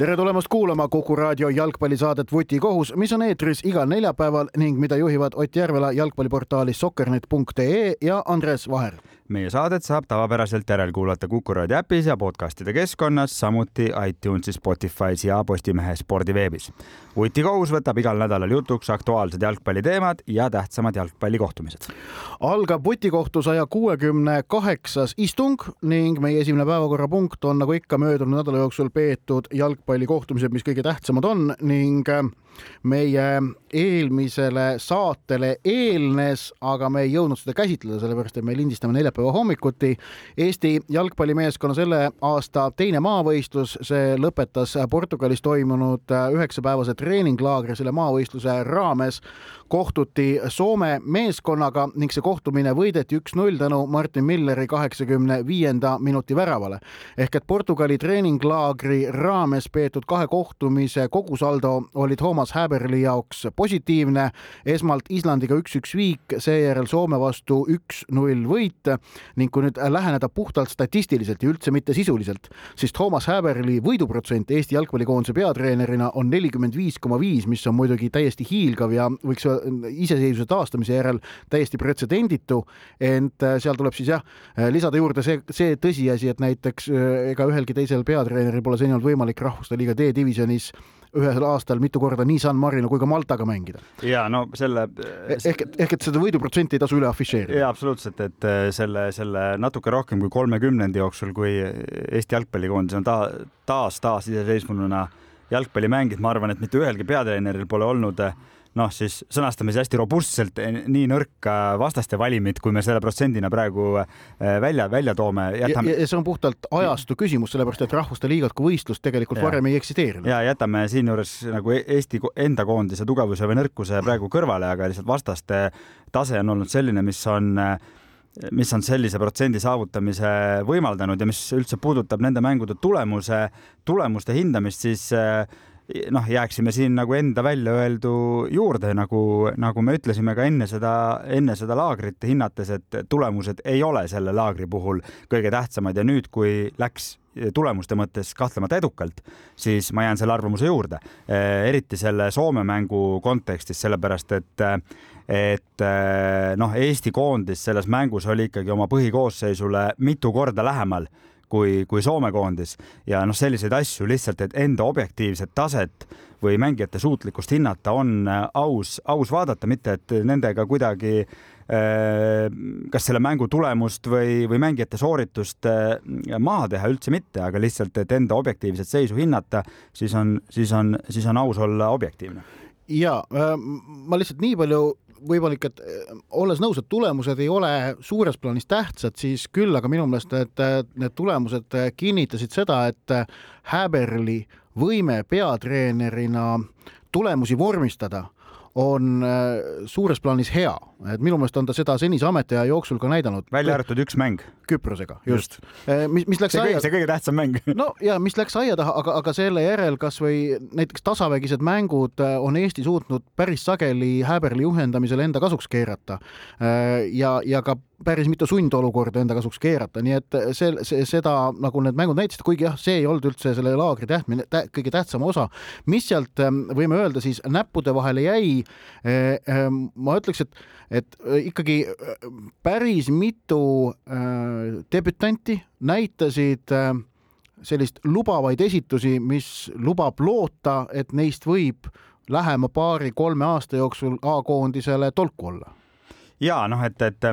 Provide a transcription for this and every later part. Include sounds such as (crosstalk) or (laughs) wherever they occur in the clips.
tere tulemast kuulama Kuku raadio jalgpallisaadet Vutikohus, mis on eetris igal neljapäeval ning mida juhivad Ott Järvela jalgpalliportaalis sokkernet.ee ja Andres Vaher meie saadet saab tavapäraselt järelkuulata Kuku raadio äpis ja podcastide keskkonnas, samuti iTunesis, Spotify's ja Postimehe spordiveebis. vutikohus võtab igal nädalal jutuks aktuaalsed jalgpalliteemad ja tähtsamad jalgpallikohtumised. algab vutikohtu saja kuuekümne kaheksas istung ning meie esimene päevakorrapunkt on nagu ikka möödunud nädala jooksul peetud jalgpallikohtumised, mis kõige tähtsamad on ning meie eelmisele saatele eelnes, aga me ei jõudnud seda käsitleda, sellepärast et me lindistame neljapäeva hommikuti. Eesti jalgpallimeeskonna selle aasta teine maavõistlus, see lõpetas Portugalis toimunud üheksapäevase treeninglaagri selle maavõistluse raames kohtuti Soome meeskonnaga ning see kohtumine võideti üks-null tänu Martin Milleri kaheksakümne viienda minuti väravale. ehk et Portugali treeninglaagri raames peetud kahe kohtumise kogusaldo oli Toomas Häberli jaoks positiivne. esmalt Islandiga üks-üks viik, seejärel Soome vastu üks-null võit ning kui nüüd läheneda puhtalt statistiliselt ja üldse mitte sisuliselt, siis Toomas Häberli võiduprotsent Eesti jalgpallikoondise peatreenerina on nelikümmend viis koma viis, mis on muidugi täiesti hiilgav ja võiks iseseisvuse taastamise järel täiesti pretsedenditu, ent äh, seal tuleb siis jah, äh, lisada juurde see, see tõsiasi, et näiteks äh, ega ühelgi teisel peatreeneril pole seni olnud võimalik Rahvuste Liiga D-divisjonis ühel aastal mitu korda nii San Marino kui ka Maltaga mängida. ja no selle e-, ehk ehk et seda võiduprotsenti ei tasu üle afišeerida. jaa, absoluutselt, et selle, selle natuke rohkem kui kolmekümnendi jooksul, kui Eesti jalgpallikoondis on ta taas taasiseseisvununa jalgpalli mänginud, ma arvan, et mitte ühelgi peatreeneril pole olnud äh, noh, siis sõnastame siis hästi robustselt eh, nii nõrka vastaste valimit, kui me selle protsendina praegu eh, välja, välja toome. Jätame... ja, ja see on puhtalt ajastu küsimus, sellepärast et rahvuste liigad kui võistlus tegelikult ja. varem ei eksisteerinud. ja jätame siinjuures nagu e-, Eesti enda koondise tugevuse või nõrkuse praegu kõrvale, aga lihtsalt vastaste tase on olnud selline, mis on mis on sellise protsendi saavutamise võimaldanud ja mis üldse puudutab nende mängude tulemuse, tulemuste hindamist, siis äh, noh, jääksime siin nagu enda välja öeldu juurde, nagu, nagu me ütlesime ka enne seda, enne seda laagrit hinnates, et tulemused ei ole selle laagri puhul kõige tähtsamad ja nüüd, kui läks tulemuste mõttes kahtlemata edukalt, siis ma jään selle arvamuse juurde. eriti selle Soome mängu kontekstis, sellepärast et et noh, Eesti koondis selles mängus oli ikkagi oma põhikoosseisule mitu korda lähemal kui, kui Soome koondis ja noh, selliseid asju lihtsalt, et enda objektiivset taset või mängijate suutlikkust hinnata on äh, aus, aus vaadata, mitte et nendega kuidagi äh, kas selle mängu tulemust või, või mängijate sooritust äh, maha teha, üldse mitte, aga lihtsalt, et enda objektiivset seisu hinnata, siis on, siis on, siis on aus olla objektiivne. ja ma lihtsalt nii palju võimalik, et eh, olles nõus, et tulemused ei ole suures plaanis tähtsad, siis küll aga minu meelest need, need tulemused kinnitasid seda, et Häberli võime peatreenerina tulemusi vormistada on äh, suures plaanis hea, et minu meelest on ta seda senise ametiaja jooksul ka näidanud. välja arvatud üks mäng. Küprosega, just, just.. Äh, mis, mis läks see aia... see kõige tähtsam mäng (laughs) no ja mis läks aia taha, aga, aga selle järel kasvõi näiteks tasavägised mängud äh, on Eesti suutnud päris sageli Häberli juhendamisel enda kasuks keerata. ja, ja ka päris mitu sundolukorda enda kasuks keerata, nii et see, see, seda nagu need mängud näitasid, kuigi jah, see ei olnud üldse selle laagri tähtmine tä,, kõige tähtsam osa. mis sealt võime öelda siis näppude vahele jäi? Ma ütleks, et, et äh, ikkagi äh, päris mitu debütanti näitasid sellist lubavaid esitusi, mis lubab loota, et neist võib lähema paari-kolme aasta jooksul A-koondisele tolku olla. Ja noh, et, et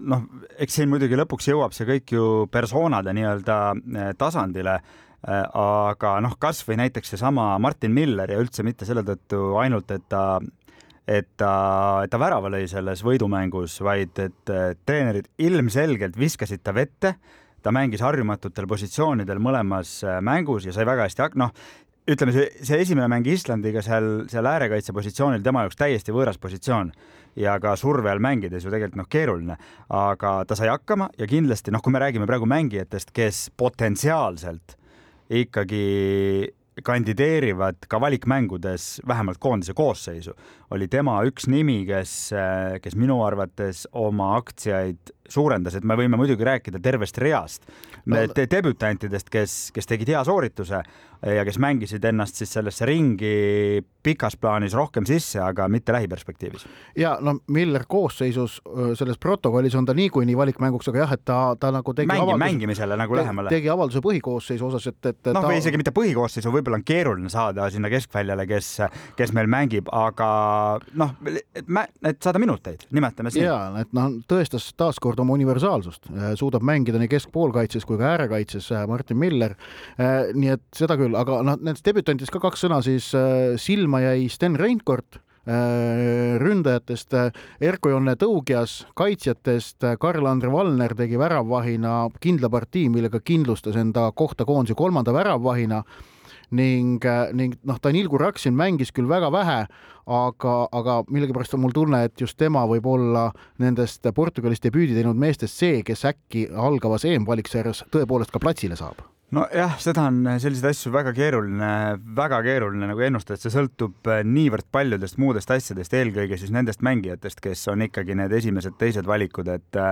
noh, eks siin muidugi lõpuks jõuab see kõik ju persoonade nii-öelda tasandile aga noh, kasvõi näiteks seesama Martin Miller ja üldse mitte selle tõttu ainult, et ta, et ta, ta värava lõi selles võidumängus, vaid et treenerid ilmselgelt viskasid ta vette. ta mängis harjumatutel positsioonidel mõlemas eh, mängus ja sai väga hästi, noh, ütleme, see, see esimene mäng Islandiga seal, seal äärekaitse positsioonil tema jaoks täiesti võõras positsioon ja ka surve all mängides ju tegelikult noh, keeruline, aga ta sai hakkama ja kindlasti noh, kui me räägime praegu mängijatest, kes potentsiaalselt ikkagi kandideerivad ka valikmängudes vähemalt koondise koosseisu, oli tema üks nimi, kes, kes minu arvates oma aktsiaid suurendas, et me võime muidugi rääkida tervest reast no, debütantidest, kes, kes tegid hea soorituse ja kes mängisid ennast siis sellesse ringi pikas plaanis rohkem sisse, aga mitte lähiperspektiivis. ja no Miller koosseisus selles protokollis on ta niikuinii valikmänguks, aga jah, et ta, ta nagu tegi Mängi, avalduse, mängimisele nagu te, lähemale. tegi avalduse põhikoosseisu osas, et, et noh ta..., või isegi mitte põhikoosseisu, võib-olla on keeruline saada sinna keskväljale, kes, kes meil mängib, aga noh, et, et saada minuteid, nimetame siis. ja et noh, tõestas taaskord oma universaalsust, suudab mängida nii keskpoolkaitses kui ka äärekaitses Martin Miller. nii et seda küll, aga noh, nendest debütantidest ka kaks sõna, siis silma jäi Sten Reinkord ründajatest Erko-Jonne Tõugjas, kaitsjatest Karl-Andre Valner tegi väravvahina kindla partii, millega kindlustas enda kohta koondise kolmanda väravvahina ning, ning noh, Danil Kuraksin mängis küll väga vähe, aga, aga millegipärast on mul tunne, et just tema võib olla nendest Portugalis debüüdi teinud meestest see, kes äkki algavas EM-valiksarjas tõepoolest ka platsile saab. Nojah, seda on selliseid asju väga keeruline, väga keeruline nagu ennustada, et see sõltub niivõrd paljudest muudest asjadest, eelkõige siis nendest mängijatest, kes on ikkagi need esimesed-teised valikud, et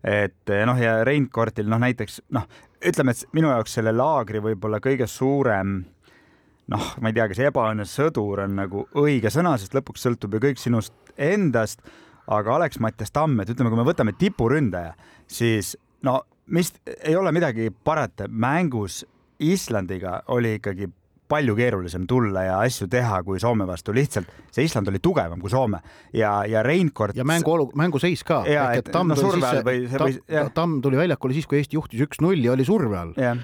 et noh, ja Reinkortil noh, näiteks noh, ütleme, et minu jaoks selle laagri võib-olla kõige suurem noh, ma ei tea, kas ebaõnnes sõdur on nagu õige sõna, sest lõpuks sõltub ju kõik sinust endast, aga Alex-Mattias Tamm, et ütleme, kui me võtame tipuründaja, siis no mis ei ole midagi parata, mängus Islandiga oli ikkagi palju keerulisem tulla ja asju teha kui Soome vastu, lihtsalt see Island oli tugevam kui Soome ja, ja Reinkord. ja mänguolu, mänguseis ka. Tamm no, tuli sisse, või, Tamm, Tamm tuli väljakule siis, kui Eesti juhtis üks-null ja oli surve all. ja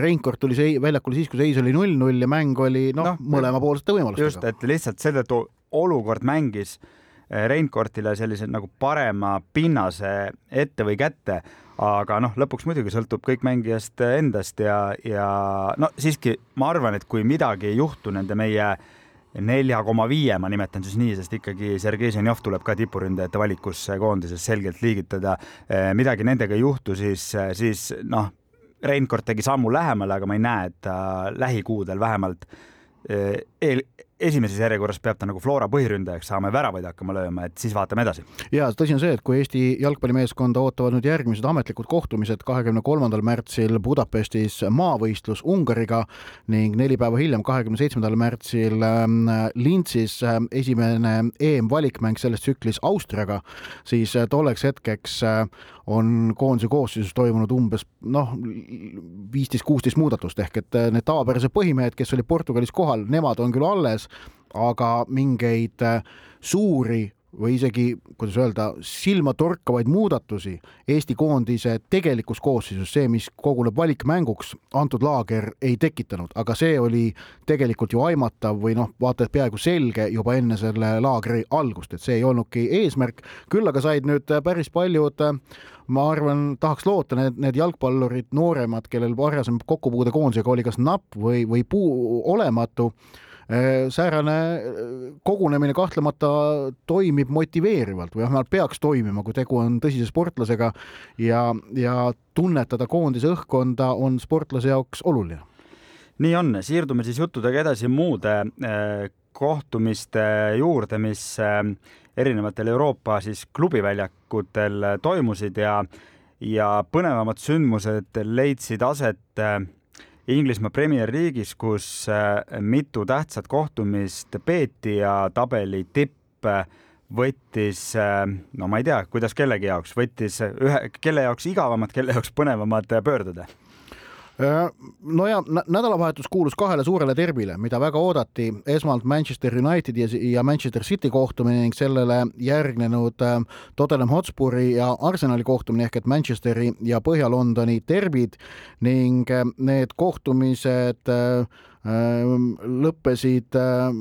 Reinkord tuli see väljakule siis, kui seis oli null-null ja mäng oli noh no, no, mõlemapoolsete võimalustega. just, et lihtsalt seetõttu olukord mängis eh, Reinkortile sellise nagu parema pinnase ette või kätte aga noh, lõpuks muidugi sõltub kõik mängijast endast ja, ja no siiski ma arvan, et kui midagi ei juhtu nende meie nelja koma viie, ma nimetan siis nii, sest ikkagi Sergei Ženjov tuleb ka tipuründajate valikusse koondises selgelt liigitada. Eh, midagi nendega ei juhtu, siis, siis noh, Reinkord tegi sammu lähemale, aga ma ei näe, et ta lähikuudel vähemalt eel, esimeses järjekorras peab ta nagu Flora põhiründajaks saama ja väravaid hakkama lööma, et siis vaatame edasi. ja tõsi on see, et kui Eesti jalgpallimeeskonda ootavad nüüd järgmised ametlikud kohtumised kahekümne kolmandal märtsil Budapestis maavõistlus Ungariga ning neli päeva hiljem, kahekümne seitsmendal märtsil ähm, Linzis äh, esimene EM-valikmäng selles tsüklis Austriaga, siis äh, tolleks hetkeks äh, on koondise koosseisus toimunud umbes noh, viisteist, kuusteist muudatust ehk et need tavapärased põhimehed, kes olid Portugalis kohal, nemad on küll alles, aga mingeid äh, suuri või isegi, kuidas öelda, silmatorkavaid muudatusi Eesti koondise tegelikus koosseisus, see, mis koguneb valikmänguks, antud laager ei tekitanud, aga see oli tegelikult ju aimatav või noh, vaata et peaaegu selge juba enne selle laagri algust, et see ei olnudki eesmärk, küll aga said nüüd päris paljud ma arvan, tahaks loota, need, need jalgpallurid, nooremad, kellel varasem kokkupuude koondisega oli kas napp või, või puu olematu säärane äh, kogunemine kahtlemata toimib motiveerivalt või vähemalt peaks toimima, kui tegu on tõsise sportlasega ja, ja tunnetada koondise õhkkonda on sportlase jaoks oluline. nii on, siirdume siis juttudega edasi muude äh, kohtumiste juurde, mis erinevatel Euroopa siis klubiväljakutel toimusid ja ja põnevamad sündmused leidsid aset Inglismaa Premier League'is, kus äh, mitu tähtsat kohtumist peeti ja tabeli tipp äh, võttis, äh, no ma ei tea, kuidas kellegi jaoks, võttis ühe, kelle jaoks igavamad, kelle jaoks põnevamad pöörduda no ja nädalavahetus kuulus kahele suurele derbile, mida väga oodati, esmalt Manchester Unitedi ja Manchester City kohtumine ning sellele järgnenud äh, Tottenham Hotspuri ja Arsenali kohtumine ehk et Manchesteri ja Põhja-Londoni derbid ning äh, need kohtumised lõppesid ehm,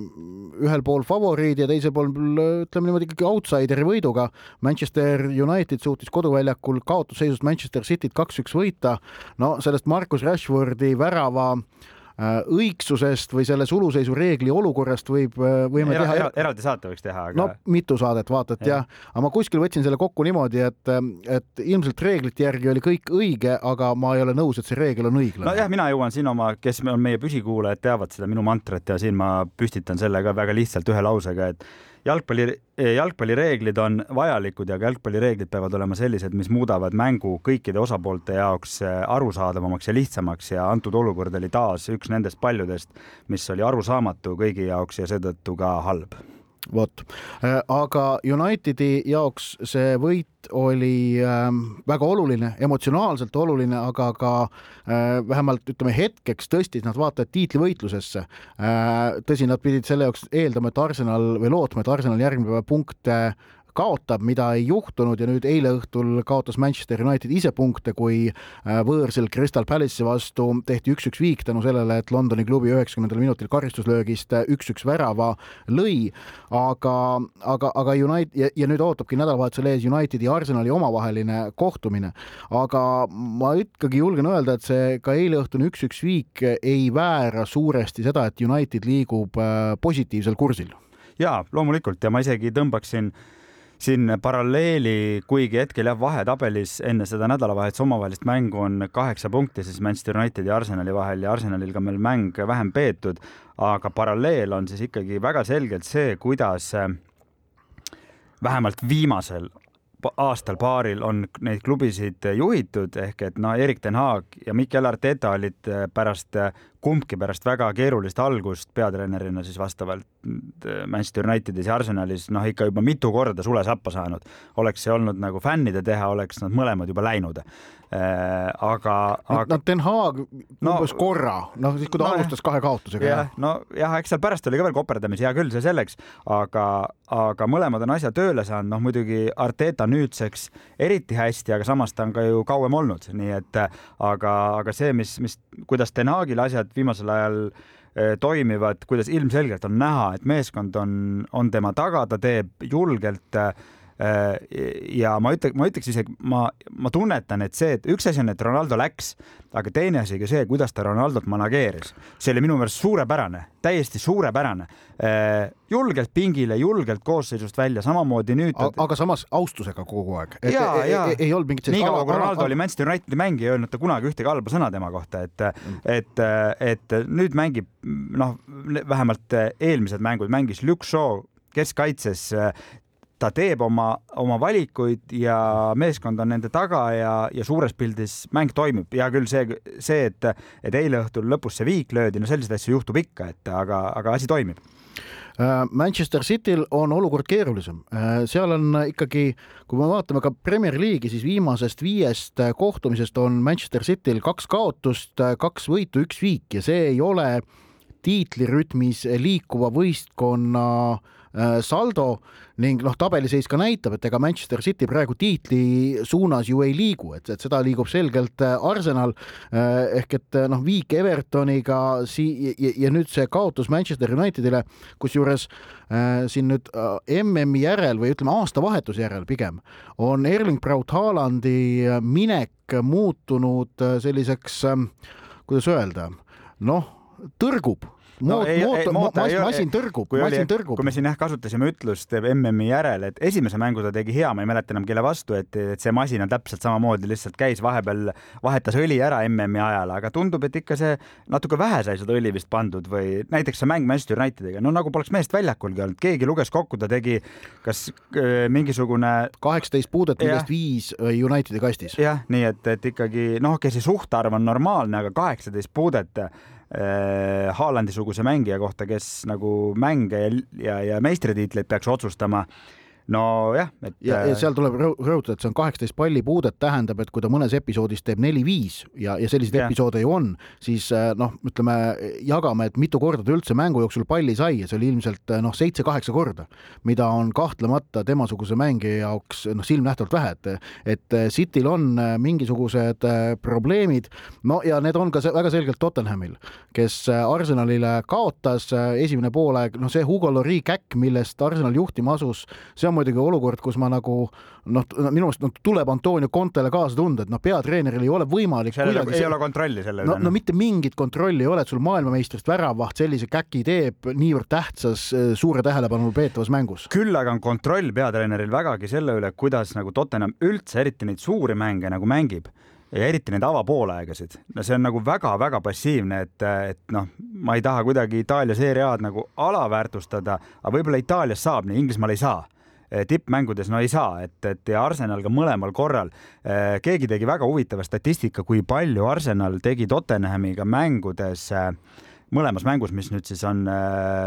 ühel pool favoriidi ja teisel pool ütleme niimoodi ikkagi outsideri võiduga. Manchester United suutis koduväljakul kaotusseisust Manchester Cityt kaks-üks võita. no sellest Marcus Rashfordi värava õigsusest või selle suluseisu reegli olukorrast võib, võime Era, teha era, eraldi saate võiks teha, aga no mitu saadet vaata, et jah ja., aga ma kuskil võtsin selle kokku niimoodi, et, et ilmselt reeglite järgi oli kõik õige, aga ma ei ole nõus, et see reegel on õiglane. nojah, mina jõuan siin oma, kes on meie püsikuulajad, teavad seda minu mantrat ja siin ma püstitan selle ka väga lihtsalt ühe lausega, et jalgpalli, jalgpallireeglid on vajalikud ja ka jalgpallireeglid peavad olema sellised, mis muudavad mängu kõikide osapoolte jaoks eh, arusaadavamaks ja lihtsamaks ja antud olukord oli taas üks nendest paljudest, mis oli arusaamatu kõigi jaoks ja seetõttu ka halb vot, äh, aga Unitedi jaoks see võit oli äh, väga oluline, emotsionaalselt oluline, aga ka äh, vähemalt ütleme hetkeks tõstis nad vaata et tiitlivõitlusesse äh,. tõsi, nad pidid selle jaoks eeldama, et Arsenal või lootma, et Arsenal järgmine päev punkte kaotab, mida ei juhtunud ja nüüd eile õhtul kaotas Manchester United ise punkte, kui äh, võõrsil Crystal Palace'i vastu tehti üks-üks viik tänu sellele, et Londoni klubi üheksakümnendal minutil karistuslöögist äh, üks-üks värava lõi. aga, aga, aga United ja, ja nüüd ootabki nädalavahetusel ees Unitedi ja Arsenali omavaheline kohtumine. aga ma ikkagi julgen öelda, et see ka eileõhtune üks-üks viik ei väära suuresti seda, et United liigub äh, positiivsel kursil jaa, loomulikult ja ma isegi tõmbaksin äh, siin paralleeli, kuigi hetkel jah, vahetabelis enne seda nädalavahetuse omavahelist mängu on kaheksa punkti siis Manchester Unitedi ja Arsenali vahel ja Arsenalil ka meil mäng vähem peetud, aga paralleel on siis ikkagi väga selgelt see, kuidas äh, vähemalt viimasel aastal-paaril on neid klubisid juhitud ehk et no Erik ten Haag ja Mikel Arteta olid äh, pärast äh, kumbki pärast väga keerulist algust peatreenerina siis vastavalt äh, Manchester Unitedis ja Arsenalis noh, ikka juba mitu korda sule sappa saanud. oleks see olnud nagu fännide teha, oleks nad mõlemad juba läinud äh,. aga, aga. no Den Haag no, umbes korra, noh siis kui ta no, alustas kahe kaotusega. jah, nojah, eks seal pärast oli ka veel koperdamisi, hea küll, see selleks, aga, aga mõlemad on asja tööle saanud, noh muidugi Arteta nüüdseks eriti hästi, aga samas ta on ka ju kauem olnud, nii et aga, aga see, mis, mis, kuidas Den Haagil asjad viimasel ajal eh, toimivad, kuidas ilmselgelt on näha, et meeskond on, on tema taga, ta teeb julgelt äh, ja ma ütle, ma ütleks isegi, ma, ma tunnetan, et see, et üks asi on, et Ronaldo läks, aga teine asi ka see, kuidas ta Ronaldot manageeris, see oli minu meelest suurepärane, täiesti suurepärane. Äh, julgelt pingile, julgelt koosseisust välja, samamoodi nüüd. aga samas austusega kogu aeg. ja ei, ei olnud mingit. nii kaua, kui Ronaldo oli Manchester Unitedi mängija, ei öelnud ta kunagi ühtegi halba sõna tema kohta, et mm., et, et nüüd mängib noh, vähemalt eelmised mängud mängis Luke Shaw keskkaitses ta teeb oma, oma valikuid ja meeskond on nende taga ja, ja suures pildis mäng toimib. hea küll, see, see, et, et eile õhtul lõpus see viik löödi, no selliseid asju juhtub ikka, et aga, aga asi toimib. Äh, Manchester Cityl on olukord keerulisem, äh, seal on ikkagi, kui me vaatame ka Premier League'i, siis viimasest viiest kohtumisest on Manchester Cityl kaks kaotust, kaks võitu, üks viik ja see ei ole tiitlirütmis liikuva võistkonna äh, Äh, saldo ning noh, tabeliseis ka näitab, et ega Manchester City praegu tiitli suunas ju ei liigu, et, et seda liigub selgelt äh, Arsenal äh, ehk et noh, viik Evertoniga sii- ja, ja nüüd see kaotus Manchester Unitedile, kusjuures äh, siin nüüd äh, MM-i järel või ütleme aastavahetuse järel pigem on Erling Braut Haalandi minek muutunud selliseks äh,, kuidas öelda, noh, tõrgub moot, ei, ei, moot, mas, masin tõrgub, masin tõrgub. kui me siin jah kasutasime ütlust MM-i järel, et esimese mängu ta tegi hea, ma ei mäleta enam, kelle vastu, et, et see masin on täpselt samamoodi, lihtsalt käis vahepeal, vahetas õli ära MM-i ajal, aga tundub, et ikka see natuke vähe sai seda õli vist pandud või näiteks see mäng Manchester Unitediga, no nagu poleks meest väljakulgi olnud, keegi luges kokku, ta tegi kas äh, mingisugune kaheksateist puudet, millest viis äh, Unitedi kastis. jah, nii et, et ikkagi noh, okei, see suhtarv on normaalne, aga kaheksateist puudet Haalandi-suguse mängija kohta, kes nagu mänge ja, ja, ja meistritiitleid peaks otsustama nojah, et. ja, ja äh, seal tuleb rõhutada, et see on kaheksateist pallipuudet, tähendab, et kui ta mõnes episoodis teeb neli-viis ja, ja selliseid ja. episoode ju on, siis äh, noh, ütleme jagame, et mitu korda ta üldse mängu jooksul palli sai ja see oli ilmselt äh, noh, seitse-kaheksa korda, mida on kahtlemata temasuguse mängija jaoks noh, silmnähtavalt vähe, et, et Cityl on mingisugused probleemid. no ja need on ka väga selgelt Tottenhamil, kes Arsenalile kaotas esimene poolaeg, noh, see Hugo Lloris käkk, millest Arsenal juhtima asus, see on muidugi olukord, kus ma nagu noh, minu arust no, tuleb Antonio Contele kaasa tunda, et noh, peatreeneril ei ole võimalik. ei see... ole kontrolli selle üle. no, no mitte mingit kontrolli ei ole, et sul maailmameistrist väravaht sellise käki teeb niivõrd tähtsas suure tähelepanu peetavas mängus. küll aga on kontroll peatreeneril vägagi selle üle, kuidas nagu Tottenham üldse, eriti neid suuri mänge nagu mängib ja eriti neid avapoolaegasid, no see on nagu väga-väga passiivne, et, et noh, ma ei taha kuidagi Itaalia seeria A-d nagu alaväärtustada, aga võib-olla Itaalias saab, nii Inglismaal ei saa tippmängudes no ei saa, et, et ja Arsenal ka mõlemal korral. keegi tegi väga huvitava statistika, kui palju Arsenal tegi Tottenhamiga mängudes mõlemas mängus, mis nüüd siis on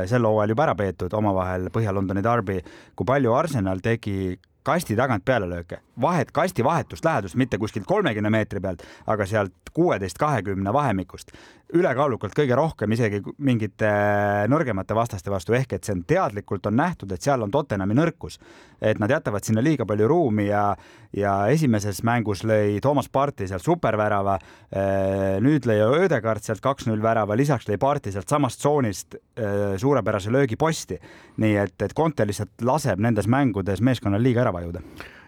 sel hooajal juba ära peetud omavahel Põhja-Londoni darbi, kui palju Arsenal tegi kasti tagant pealelööke, vahet, kasti vahetust lähedust, mitte kuskilt kolmekümne meetri pealt, aga sealt kuueteist, kahekümne vahemikust ülekaalukalt kõige rohkem isegi mingite nõrgemate vastaste vastu, ehk et see on teadlikult on nähtud, et seal on Tottenhami nõrkus. et nad jätavad sinna liiga palju ruumi ja, ja esimeses mängus lõi Toomas Parti sealt supervärava. Eh, nüüd lõi Ödegard sealt kaks-null värava, lisaks lõi Parti sealt samast tsoonist eh, suurepärase löögi posti. nii et, et Conte lihtsalt laseb nendes mängudes meeskonnal liiga ära vajuda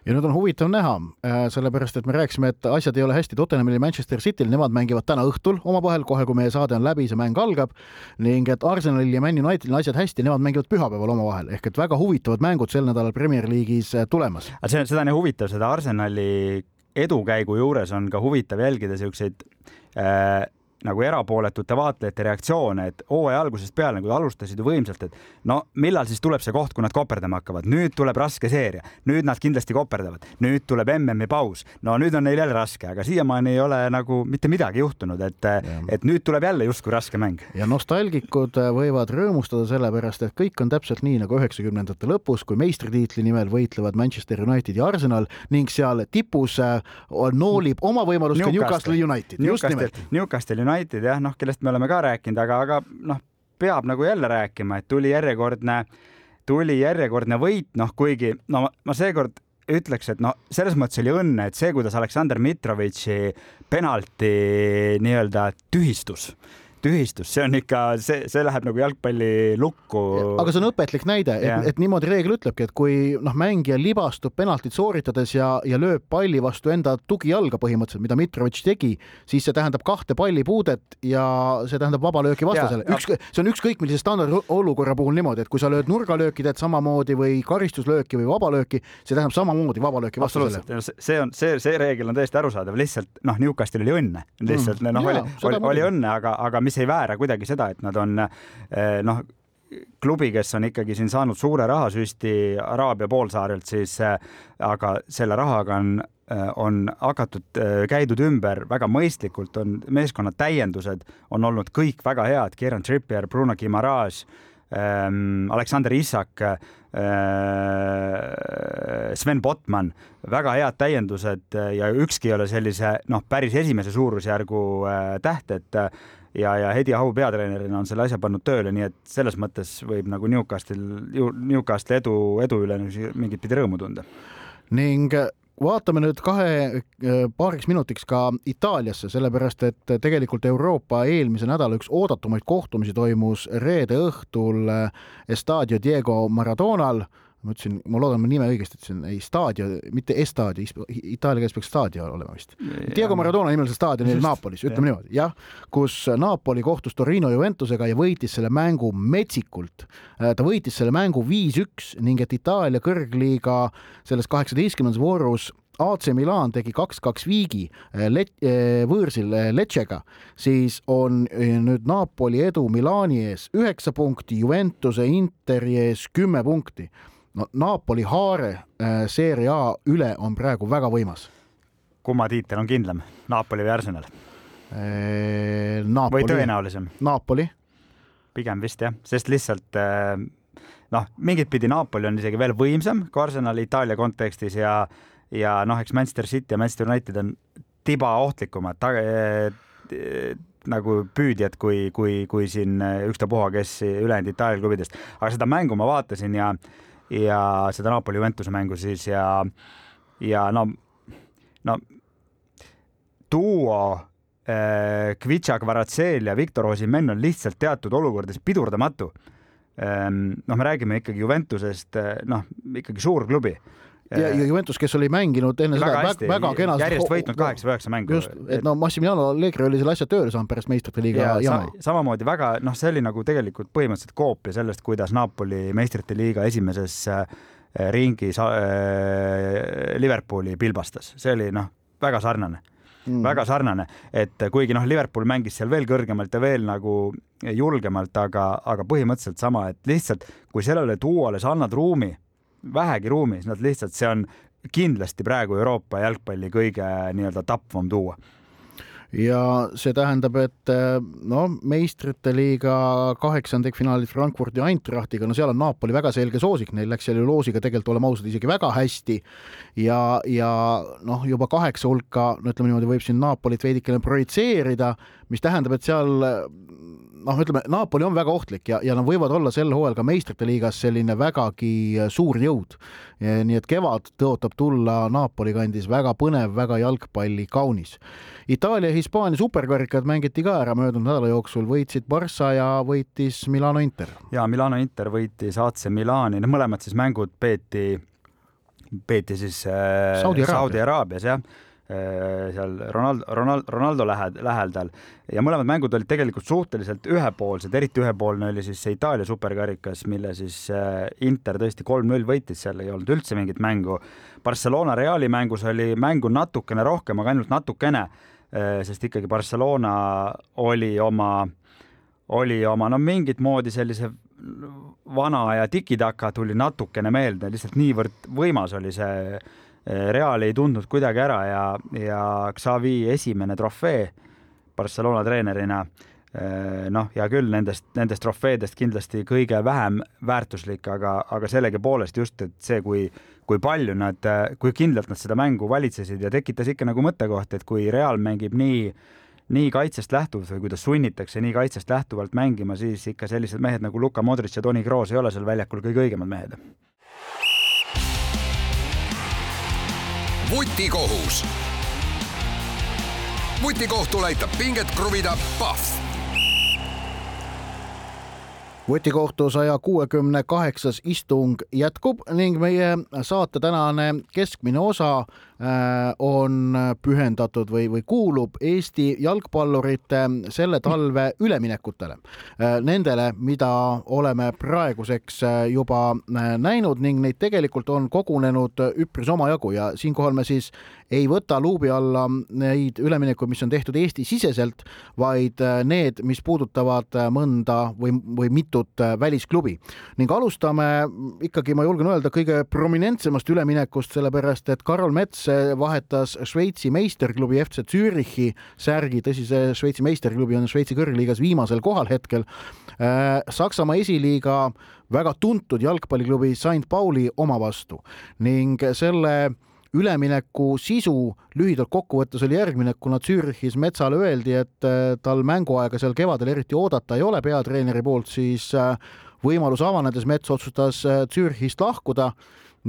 ja nüüd on huvitav näha, äh, sellepärast et me rääkisime, et asjad ei ole hästi. Tottenhamil ja Manchester Cityl, nemad mängivad täna õhtul omavahel, kohe kui meie saade on läbi, see mäng algab. Ning et Arsenalil ja Man Unitedil on asjad hästi, nemad mängivad pühapäeval omavahel. Ehk et väga huvitavad mängud sel nädalal Premier League'is äh, tulemas. see on, seda on ju huvitav, seda Arsenali edukäigu juures on ka huvitav jälgida siukseid äh, nagu erapooletute vaatlejate reaktsioone, et hooaja algusest peale nagu alustasid ju võimsalt, et no millal siis tuleb see koht, kui nad koperdama hakkavad, nüüd tuleb raske seeria, nüüd nad kindlasti koperdavad, nüüd tuleb MM-i paus, no nüüd on neil jälle raske, aga siiamaani ei ole nagu mitte midagi juhtunud, et, et nüüd tuleb jälle justkui raske mäng. ja nostalgikud võivad rõõmustada sellepärast, et kõik on täpselt nii nagu üheksakümnendate lõpus, kui meistritiitli nimel võitlevad Manchester United ja Arsenal ning seal tipus äh, noolib oma võimalust ka Newcastle. United, just nimelt. Newcastle United United jah, noh, kellest me oleme ka rääkinud, aga, aga noh, peab nagu jälle rääkima, et tuli järjekordne, tuli järjekordne võit, noh, kuigi no ma seekord ütleks, et no selles mõttes oli õnne, et see, kuidas Aleksandr Mitrovitši penalti nii-öelda tühistus tühistus, see on ikka, see, see läheb nagu jalgpalli lukku. aga see on õpetlik näide, et, et niimoodi reegel ütlebki, et kui noh, mängija libastub penaltit sooritades ja, ja lööb palli vastu enda tugijalga põhimõtteliselt, mida Mitrovic tegi, siis see tähendab kahte pallipuudet ja see tähendab vabalööki vastasele. üks, see on ükskõik millise standardolukorra puhul niimoodi, et kui sa lööd nurgalööki, teed samamoodi või karistuslööki või vabalööki, see tähendab samamoodi vabalööki vastasele. see on, see, see reegel on täiesti arusaadav, lihtsalt noh, Newcastil oli õnne, lihtsalt mm. noh, oli, oli, oli õnne, aga, aga mis ei väära kuidagi seda, et nad on eh, noh, klubi, kes on ikkagi siin saanud suure rahasüsti Araabia poolsaarelt, siis eh, aga selle rahaga on eh, on hakatud, käidud ümber väga mõistlikult, on meeskonna täiendused on olnud kõik väga head, Kieran Trippier, Bruno Guimaraes ähm,, Aleksander Isak Sven Botman, väga head täiendused ja ükski ei ole sellise noh, päris esimese suurusjärgu äh, täht, et ja, ja Hedi Ahu peatreenerina on selle asja pannud tööle, nii et selles mõttes võib nagu Newcastle, Newcastle edu, edu üle mingit pidi rõõmu tunda. ning vaatame nüüd kahe, äh, paariks minutiks ka Itaaliasse, sellepärast et tegelikult Euroopa eelmise nädala üks oodatumaid kohtumisi toimus reede õhtul äh, Estadio Diego Maradonal ma ütlesin, ma loodan, ma nime õigesti ütlesin, ei staadio, mitte Estadio, itaalia keeles peaks staadio olema vist. Diego Maradona nimelise staadioni oli Naapolis, ütleme niimoodi, jah, kus Napoli kohtus Torino Juventusega ja võitis selle mängu metsikult. Äh, ta võitis selle mängu viis-üks ning et Itaalia kõrgliiga selles kaheksateistkümnendas voorus AC Milan tegi kaks-kaks viigi äh, Let-, äh, võõrsil Lecce'ga, siis on nüüd Napoli edu Milani ees üheksa punkti, Juventuse Interi ees kümme punkti no Napoli haare äh, Serie A üle on praegu väga võimas. kumma tiitel on kindlam, Napoli või Arsenal äh,? Napoli. või tõenäolisem? Napoli. pigem vist jah, sest lihtsalt äh, noh, mingit pidi Napoli on isegi veel võimsam kui Arsenal Itaalia kontekstis ja ja noh, eks Manchester City ja Manchester United on tiba ohtlikumad nagu püüdjad kui, kui, kui siin ükstapuha, kes ülejäänud Itaalia klubidest, aga seda mängu ma vaatasin ja äh, ja seda Napoli Juventuse mängu siis ja, ja no, no duo äh, Kvitša Kvaratskhelia ja Viktor Osimhen on lihtsalt teatud olukordades pidurdamatu. Noh, me räägime ikkagi Juventusest, noh, ikkagi suur klubi ja, ja Juventus, kes oli mänginud enne väga seda hästi, väga kenasti. järjest võitnud kaheksa või üheksa mängu. just, et no Massimiliano Allegri oli selle asja tööle saanud pärast meistrite liiga ja jama sa,. samamoodi väga, noh, see oli nagu tegelikult põhimõtteliselt koopia sellest, kuidas Napoli meistrite liiga esimeses äh, ringis äh, Liverpooli pilbastas, see oli noh, väga sarnane mm., väga sarnane, et kuigi noh, Liverpool mängis seal veel kõrgemalt ja veel nagu julgemalt, aga, aga põhimõtteliselt sama, et lihtsalt kui sellele duole sa annad ruumi vähegi ruumi, siis nad lihtsalt, see on kindlasti praegu Euroopa jalgpalli kõige nii-öelda tapvam tuua ja see tähendab, et no meistrite liiga kaheksandikfinaalis Frankfurdi Eintrachtiga, no seal on Napoli väga selge soosik, neil läks seal ju loosiga tegelikult, oleme ausad, isegi väga hästi. ja, ja noh, juba kaheksa hulka, no ütleme niimoodi, võib siin Napolit veidikene projitseerida, mis tähendab, et seal noh, ütleme Napoli on väga ohtlik ja, ja nad võivad olla sel hooajal ka meistrite liigas selline vägagi suur jõud. nii et kevad tõotab tulla Napoli kandis väga põnev, väga jalgpalli kaunis. Itaalia ja Hispaania superkarikad mängiti ka ära möödunud nädala jooksul, võitsid Barca ja võitis Milano Inter. ja Milano Inter võitis AC Milani, noh, mõlemad siis mängud peeti, peeti siis äh, Saudi-Araabias Saudi jah Äh, seal Ronaldo, Ronaldo, Ronaldo lähed, lähedal ja mõlemad mängud olid tegelikult suhteliselt ühepoolsed, eriti ühepoolne oli siis see Itaalia superkarikas, mille siis äh, Inter tõesti kolm-null võitis, seal ei olnud üldse mingit mängu. Barcelona Reali mängus oli mängu natukene rohkem, aga ainult natukene, äh, sest ikkagi Barcelona oli oma, oli oma no mingit moodi sellise vana aja tiki-taka tuli natukene meelde, lihtsalt niivõrd võimas oli see Real ei tundnud kuidagi ära ja, ja Xavi esimene trofee Barcelona treenerina eh, noh, hea küll, nendest, nendest trofeedest kindlasti kõige vähem väärtuslik, aga, aga sellegipoolest just, et see, kui, kui palju nad, kui kindlalt nad seda mängu valitsesid ja tekitas ikka nagu mõttekoht, et kui Real mängib nii, nii kaitsest lähtuvalt või kuidas sunnitakse nii kaitsest lähtuvalt mängima, siis ikka sellised mehed nagu Luka Modric ja Toni Kroos ei ole seal väljakul kõige õigemad mehed vutikohus. vutikohtul aitab pinget kruvida Pahv vutikohtu saja kuuekümne kaheksas istung jätkub ning meie saate tänane keskmine osa äh, on pühendatud või, või kuulub Eesti jalgpallurite selle talve üleminekutele. Äh, nendele, mida oleme praeguseks äh, juba näinud ning neid tegelikult on kogunenud üpris omajagu ja siinkohal me siis ei võta luubi alla neid üleminekuid, mis on tehtud Eesti-siseselt, vaid need, mis puudutavad mõnda või, või mitut äh, välisklubi. Ning alustame ikkagi, ma julgen öelda, kõige prominentsemast üleminekust, sellepärast et Karol Mets vahetas Šveitsi meisterklubi FC Zürichi särgi, tõsi, see Šveitsi meisterklubi on Šveitsi kõrgliigas viimasel kohal hetkel. Äh, Saksamaa esiliiga väga tuntud jalgpalliklubi St Pauli oma vastu. Ning selle ülemineku sisu lühidalt kokkuvõttes oli järgmine, kuna Zürichis Metsale öeldi, et äh, tal mänguaega seal kevadel eriti oodata ei ole peatreeneri poolt, siis äh, võimalus avanedes Mets otsustas äh, Zürichist lahkuda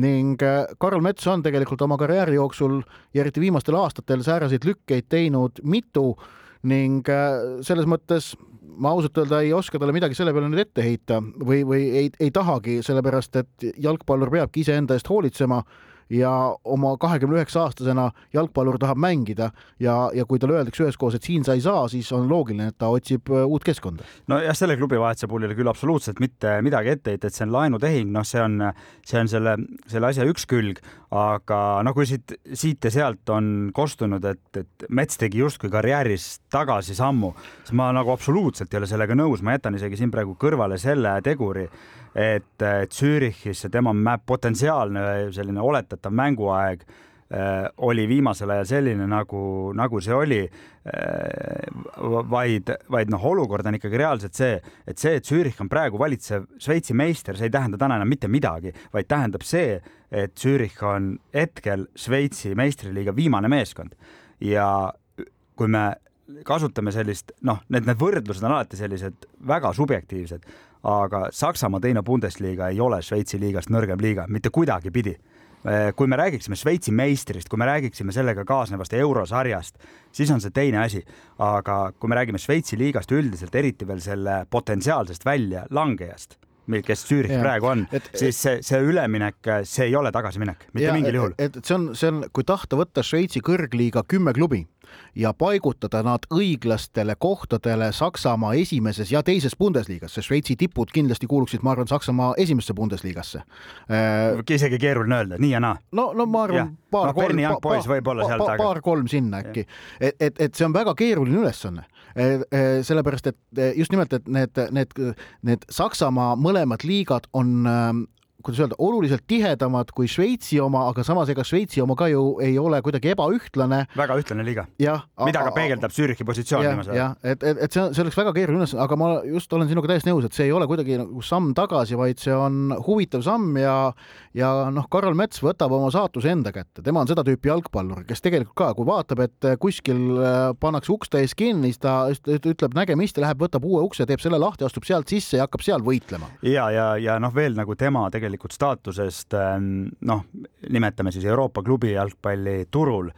ning Karl Mets on tegelikult oma karjääri jooksul ja eriti viimastel aastatel sääraseid lükkeid teinud mitu ning selles mõttes ma ausalt öelda ei oska talle midagi selle peale nüüd ette heita või, või ei, ei tahagi, sellepärast et jalgpallur peabki iseenda eest hoolitsema ja oma kahekümne üheksa aastasena jalgpallur tahab mängida ja, ja kui talle öeldakse üheskoos, et siin sa ei saa, siis on loogiline, et ta otsib äh, uut keskkonda. nojah, selle klubi vahetuse puhul ei ole küll absoluutselt mitte midagi ette heita, et see on laenutehing, noh, see on, see on selle, selle asja üks külg, aga no kui siit, siit ja sealt on kostunud, et, et Mets tegi justkui karjääris tagasisammu, siis ma nagu absoluutselt ei ole sellega nõus, ma jätan isegi siin praegu kõrvale selle teguri et Zürichis see tema potentsiaalne selline oletatav mänguaeg äh, oli viimasel ajal selline, nagu, nagu see oli. Äh, vaid, vaid noh, olukord on ikkagi reaalselt see, et see, et Zürich on praegu valitsev Šveitsi meister, see ei tähenda täna enam mitte midagi, vaid tähendab see, et Zürich on hetkel Šveitsi meistriliiga viimane meeskond ja kui me kasutame sellist, noh, need, need võrdlused on alati sellised väga subjektiivsed, aga Saksamaa teine Bundesliga ei ole Šveitsi liigast nõrgem liiga mitte kuidagipidi. kui me räägiksime Šveitsi meistrist, kui me räägiksime sellega kaasnevast eurosarjast, siis on see teine asi, aga kui me räägime Šveitsi liigast üldiselt, eriti veel selle potentsiaalsest väljalangejast kes Zürich Jah. praegu on, siis see, see üleminek, see ei ole tagasiminek, mitte Ja, mingil juhul. et see on, see on, kui tahta võtta Šveitsi kõrgliiga kümme klubi ja paigutada nad õiglastele kohtadele Saksamaa esimeses ja teises Bundesliigas, sest Šveitsi tipud kindlasti kuuluksid, ma arvan, Saksamaa esimesse Bundesligasse. isegi keeruline öelda, nii ja naa. no, no ma arvan, paar Noh, Berni Young Boys võib-olla seal taga. paar-kolm sinna äkki, et, et, et see on väga keeruline ülesanne. sellepärast, et eh, just nimelt, et need, need, need Saksamaa mõlemad liigad on ähm, kuidas öelda, oluliselt tihedamad kui Šveitsi oma, aga samas ega Šveitsi oma ka ju ei ole kuidagi ebaühtlane. väga ühtlane liiga, mida ka peegeldab Zürichi positsioon viimasel ajal. et, et, et see see oleks väga keeruline ülesanne, aga ma just olen sinuga täiesti nõus, et see ei ole kuidagi nagu samm tagasi, vaid see on huvitav samm ja ja noh, Karol Mets võtab oma saatuse enda kätte, tema on seda tüüpi jalgpallur, kes tegelikult ka, kui vaatab, et kuskil äh, pannakse uks täis kinni, siis ta üt- ütleb nägemist ja läheb, võtab uue ukse, teeb selle lahti, astub sealt sisse ja hakkab seal võitlema. ja, ja, ja noh, veel nagu tema tegelikult staatusest ähm, noh, nimetame siis Euroopa klubi jalgpalli turul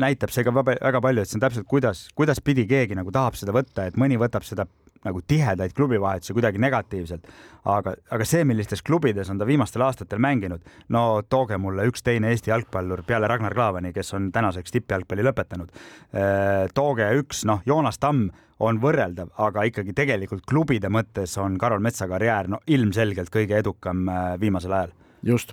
näitab see ka väga palju, et see on täpselt kuidas, kuidas pidi keegi nagu tahab seda võtta, et mõni võtab seda nagu tihedaid klubivahetusi kuidagi negatiivselt, aga, aga see, millistes klubides on ta viimastel aastatel mänginud, no tooge mulle üks teine Eesti jalgpallur peale Ragnar Klavani, kes on tänaseks tippjalgpalli lõpetanud. tooge üks, noh, Joonas Tamm on võrreldav, aga ikkagi tegelikult klubide mõttes on Karol Metsa karjäär no ilmselgelt kõige edukam äh, viimasel ajal just.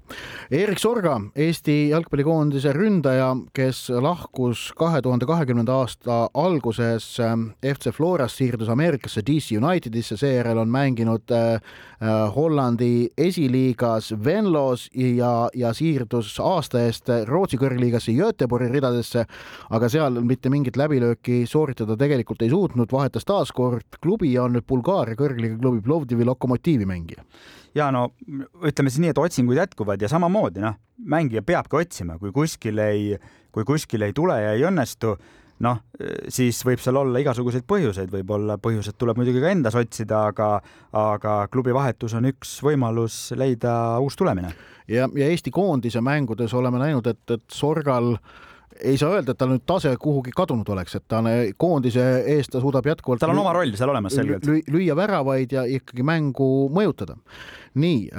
Erik Sorga, Eesti jalgpallikoondise ründaja, kes lahkus kahe tuhande kahekümnenda aasta alguses ähm, FC Florast, siirdus Ameerikasse DC Unitedisse, seejärel on mänginud äh, äh, Hollandi esiliigas Venlos ja, ja siirdus aasta eest Rootsi kõrgliigasse Göteborgi ridadesse, aga seal mitte mingit läbilööki sooritada tegelikult ei suutnud, vahetas taas kord klubi ja on nüüd Bulgaaria kõrgliiga klubi Plovdivi Lokomotiivi mängija. Ja no ütleme siis nii, et otsingud jätkuvad ja samamoodi noh, mängija peabki otsima, kui kuskil ei, kui kuskil ei tule ja ei õnnestu, noh, siis võib seal olla igasuguseid põhjuseid, võib-olla põhjused tuleb muidugi ka endas otsida, aga, aga klubi vahetus on üks võimalus leida uus tulemine. ja, ja Eesti koondise mängudes oleme näinud, et, et Sorgal ei saa öelda, et tal nüüd tase kuhugi kadunud oleks, et ta on koondise eest, ta suudab jätkuvalt tal on oma roll seal olemas selgelt. lüü- lüüa väravaid ja ikkagi mängu mõjutada. nii,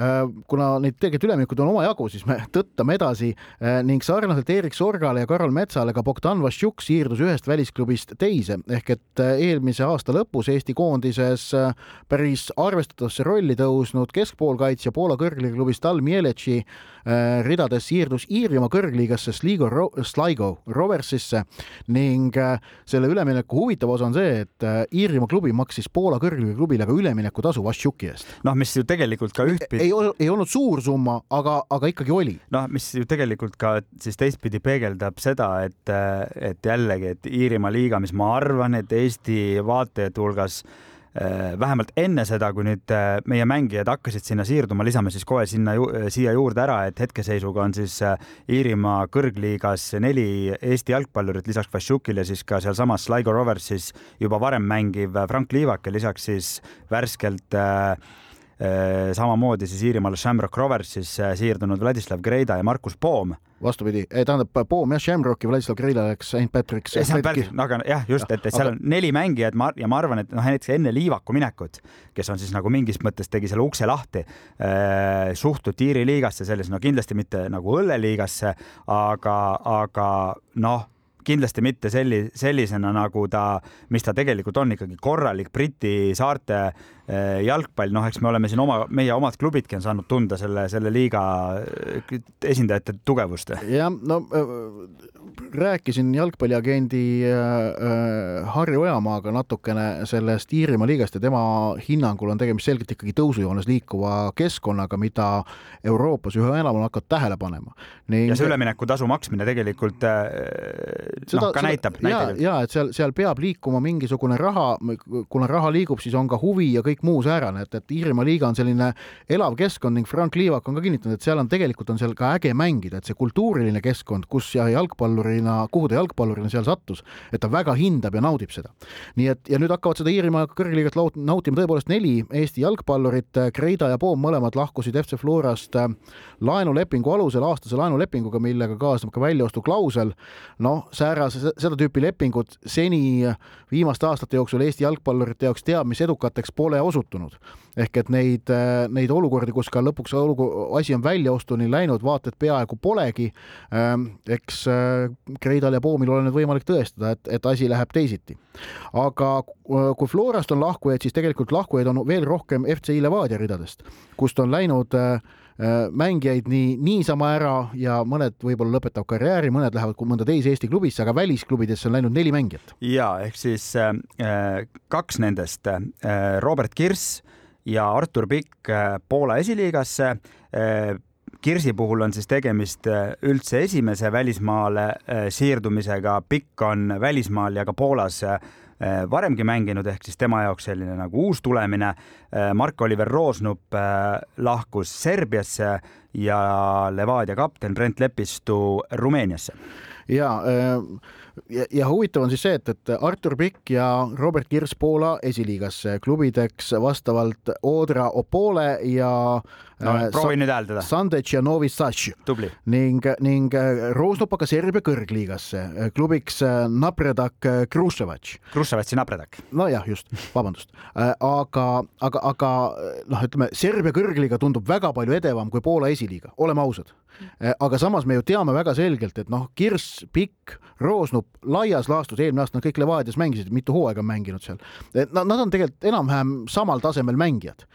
kuna neid tegelikult ülemikuid on omajagu, siis me (laughs) tõttame edasi äh, ning sarnaselt Erik Sorgale ja Karol Metsale ka Bogdan Vassiuk siirdus ühest välisklubist teise ehk et äh, eelmise aasta lõpus Eesti koondises äh, päris arvestatavasse rolli tõusnud keskpoolkaitsja Poola kõrgliigaklubis Tal Mieletši äh, ridades siirdus Iirimaa kõrgliigasse Sligo Ro Sligo Roversisse ning äh, selle ülemineku huvitav osa on see, et äh, Iirimaa klubi maksis Poola kõrgliiga klubile ka üleminekutasu Vassiuki eest. noh, mis ju tegelikult ka ühtpidi ei, ei olnud suur summa, aga, aga ikkagi oli. noh, mis ju tegelikult ka siis teistpidi peegeldab seda, et, et jällegi, et Iirimaa liiga, mis ma arvan, et Eesti vaatajate hulgas vähemalt enne seda, kui nüüd eh, meie mängijad hakkasid sinna siirduma, lisame siis kohe sinna ju, siia juurde ära, et hetkeseisuga on siis Iirimaa kõrgliigas neli Eesti jalgpallurit lisaks Vassiukile siis ka sealsamas Sligo Roversis juba varem mängiv Frank Liivak ja lisaks siis värskelt äh, samamoodi siis Iirimaal Shamrock Roversis äh, siirdunud Vladislav Greida ja Markus Poom. vastupidi, tähendab Poom jah, Shamrocki, Vladislav Kreila läks St Patrick's. no aga jah, just, et, et seal on neli mängijat ma, ja ma arvan, et noh, näiteks enne Liivaku minekut, kes on siis nagu mingis mõttes tegi selle ukse lahti äh,, suhtuti Iiri liigasse selles, no kindlasti mitte nagu õlleliigasse, aga, aga noh kindlasti mitte selli-, sellisena, nagu ta, mis ta tegelikult on ikkagi korralik Briti saarte jalgpall, noh, eks me oleme siin oma, meie omad klubidki on saanud tunda selle, selle liiga eh, esindajate tugevust. jah, no äh, rääkisin jalgpalliagendi äh, Harri Ojamaaga natukene sellest Iirimaa liigast ja tema hinnangul on tegemist selgelt ikkagi tõusujoones liikuva keskkonnaga, mida Euroopas üha enam on hakatud tähele panema. ja see üleminekutasu maksmine tegelikult eh, noh, ka näitab, ja näitab,, ja et seal, seal peab liikuma mingisugune raha, kuna raha liigub, siis on ka huvi ja kõik muu säärane, et, et Iirimaa liiga on selline elav keskkond ning Frank Liivak on ka kinnitanud, et seal on tegelikult on seal ka äge mängida, et see kultuuriline keskkond, kus ja jalgpallurina, kuhu ta jalgpallurina seal sattus, et ta väga hindab ja naudib seda. nii et ja nüüd hakkavad seda Iirimaa kõrgliigat nautima tõepoolest neli Eesti jalgpallurit, Kreida ja Poom mõlemad lahkusid FC Florast äh, laenulepingu alusel, aastase laenulepinguga, millega kaasneb ka väljaostuklausel. noh, säärase, seda tüüpi lepingud seni viimaste aastate jooksul Eesti jalgpallurite jaoks teab mis edukateks pole osutunud. ehk et neid, neid olukordi, kus ka lõpuks olugu-, asi on väljaostuni läinud, vaata et peaaegu polegi. eks Kreidal ja Poomil ole nüüd võimalik tõestada, et, et asi läheb teisiti. aga kui Florast on lahkujaid, siis tegelikult lahkujaid on veel rohkem FCI Levadia ridadest, kust on läinud äh, Äh, mängijaid nii niisama ära ja mõned võib-olla lõpetab karjääri, mõned lähevad mõnda teise Eesti klubisse, aga välisklubidesse on läinud neli mängijat. ja ehk siis äh, kaks nendest äh,, Robert Kirss ja Artur Pikk äh, Poola esiliigasse äh, Kirsi puhul on siis tegemist äh, üldse esimese välismaale äh, siirdumisega, Pikk on välismaal ja ka Poolas Äh, varemgi mänginud, ehk siis tema jaoks selline nagu uus tulemine. Äh, Mark-Oliver Roosnup äh, lahkus Serbiasse ja Levadia kapten Brent Lepistu Rumeeniasse. ja ja, ja huvitav on siis see, et, et Artur Pikk ja Robert Kirss Poola esiliigasse klubideks vastavalt Odra Opole ja no, äh, proovi nüüd hääldada. Sandec ja Novi Sad. ning, ning äh, Roosnup aga Serbia kõrgliigasse äh, klubiks äh, Napredak Kruševac. Kruševaci Napredak. nojah, just, vabandust. aga, aga, aga noh, ütleme Serbia kõrgliiga tundub väga palju edevam kui Poola esiliiga, oleme ausad. aga samas me ju teame väga selgelt, et noh, Kirss, Pikk, Roosnup laias laastus, eelmine aasta nad kõik Levadias mängisid, mitu hooaega on mänginud seal. Nad, nad on tegelikult enam-vähem samal tasemel mängijad,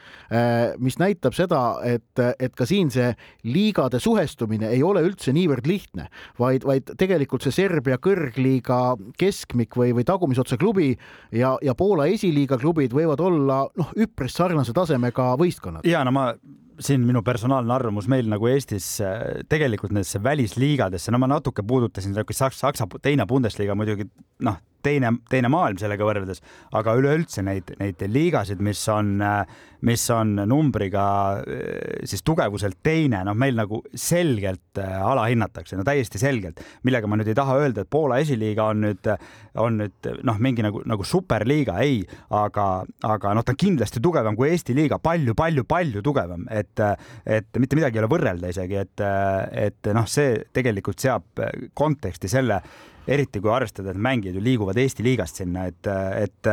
mis näitab seda, et, et ka siin see liigade suhestumine ei ole üldse niivõrd lihtne, vaid, vaid tegelikult see Serbia kõrgliiga keskmik või, või tagumisotsa klubi ja, ja Poola esiliiga klubid võivad olla noh, üpris sarnase tasemega võistkonnad. ja no ma siin minu personaalne arvamus meil nagu Eestis tegelikult nendesse välisliigadesse, no ma natuke puudutasin Saksa, Saksa teine Bundesliga muidugi noh, teine, teine maailm sellega võrreldes, aga üleüldse neid, neid liigasid, mis on, mis on numbriga siis tugevuselt teine, noh, meil nagu selgelt äh, alahinnatakse, no täiesti selgelt, millega ma nüüd ei taha öelda, et Poola esiliiga on nüüd, on nüüd noh, mingi nagu, nagu superliiga, ei, aga, aga noh, ta on kindlasti tugevam kui Eesti liiga palju, palju, palju tugevam, et, et mitte midagi ei ole võrrelda isegi, et, et noh, see tegelikult seab konteksti selle eriti kui arvestada, et mängijad ju liiguvad Eesti liigast sinna, et, et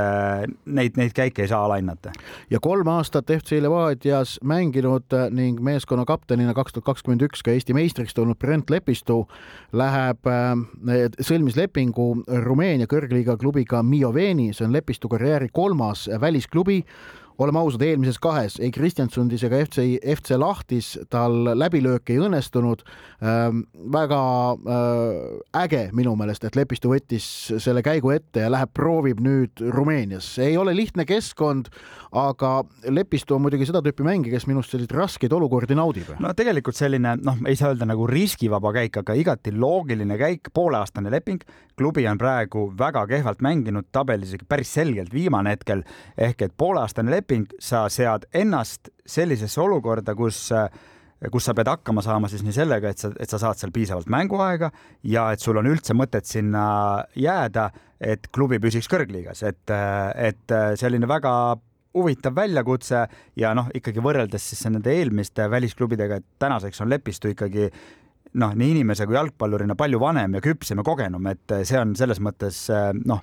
neid, neid käike ei saa alahinnata. ja kolm aastat FC Levadias mänginud ning meeskonna kaptenina kaks tuhat kakskümmend üks ka Eesti meistriks tulnud Brent Lepistu läheb, sõlmis lepingu Rumeenia kõrgliiga klubiga Mioveni, see on Lepistu karjääri kolmas välisklubi oleme ausad, eelmises kahes ei Kristjansundis ega FC, FC Lahtis tal läbilöök ei õnnestunud ähm,. väga äh, äge minu meelest, et Lepistu võttis selle käigu ette ja läheb, proovib nüüd Rumeenias. ei ole lihtne keskkond, aga Lepistu on muidugi seda tüüpi mängija, kes minust selliseid raskeid olukordi naudib. no tegelikult selline noh, ei saa öelda nagu riskivaba käik, aga igati loogiline käik, pooleaastane leping. klubi on praegu väga kehvalt mänginud, tabelis ikka päris selgelt viimane hetkel ehk et pooleaastane leping leping, sa sead ennast sellisesse olukorda, kus kus sa pead hakkama saama siis nii sellega, et sa, et sa saad seal piisavalt mänguaega ja et sul on üldse mõtet sinna jääda, et klubi püsiks kõrgliigas, et, et selline väga huvitav väljakutse ja noh, ikkagi võrreldes siis nende eelmiste välisklubidega, et tänaseks on Lepistu ikkagi noh, nii inimese kui jalgpallurina palju vanem ja küpsem ja kogenum, et see on selles mõttes noh,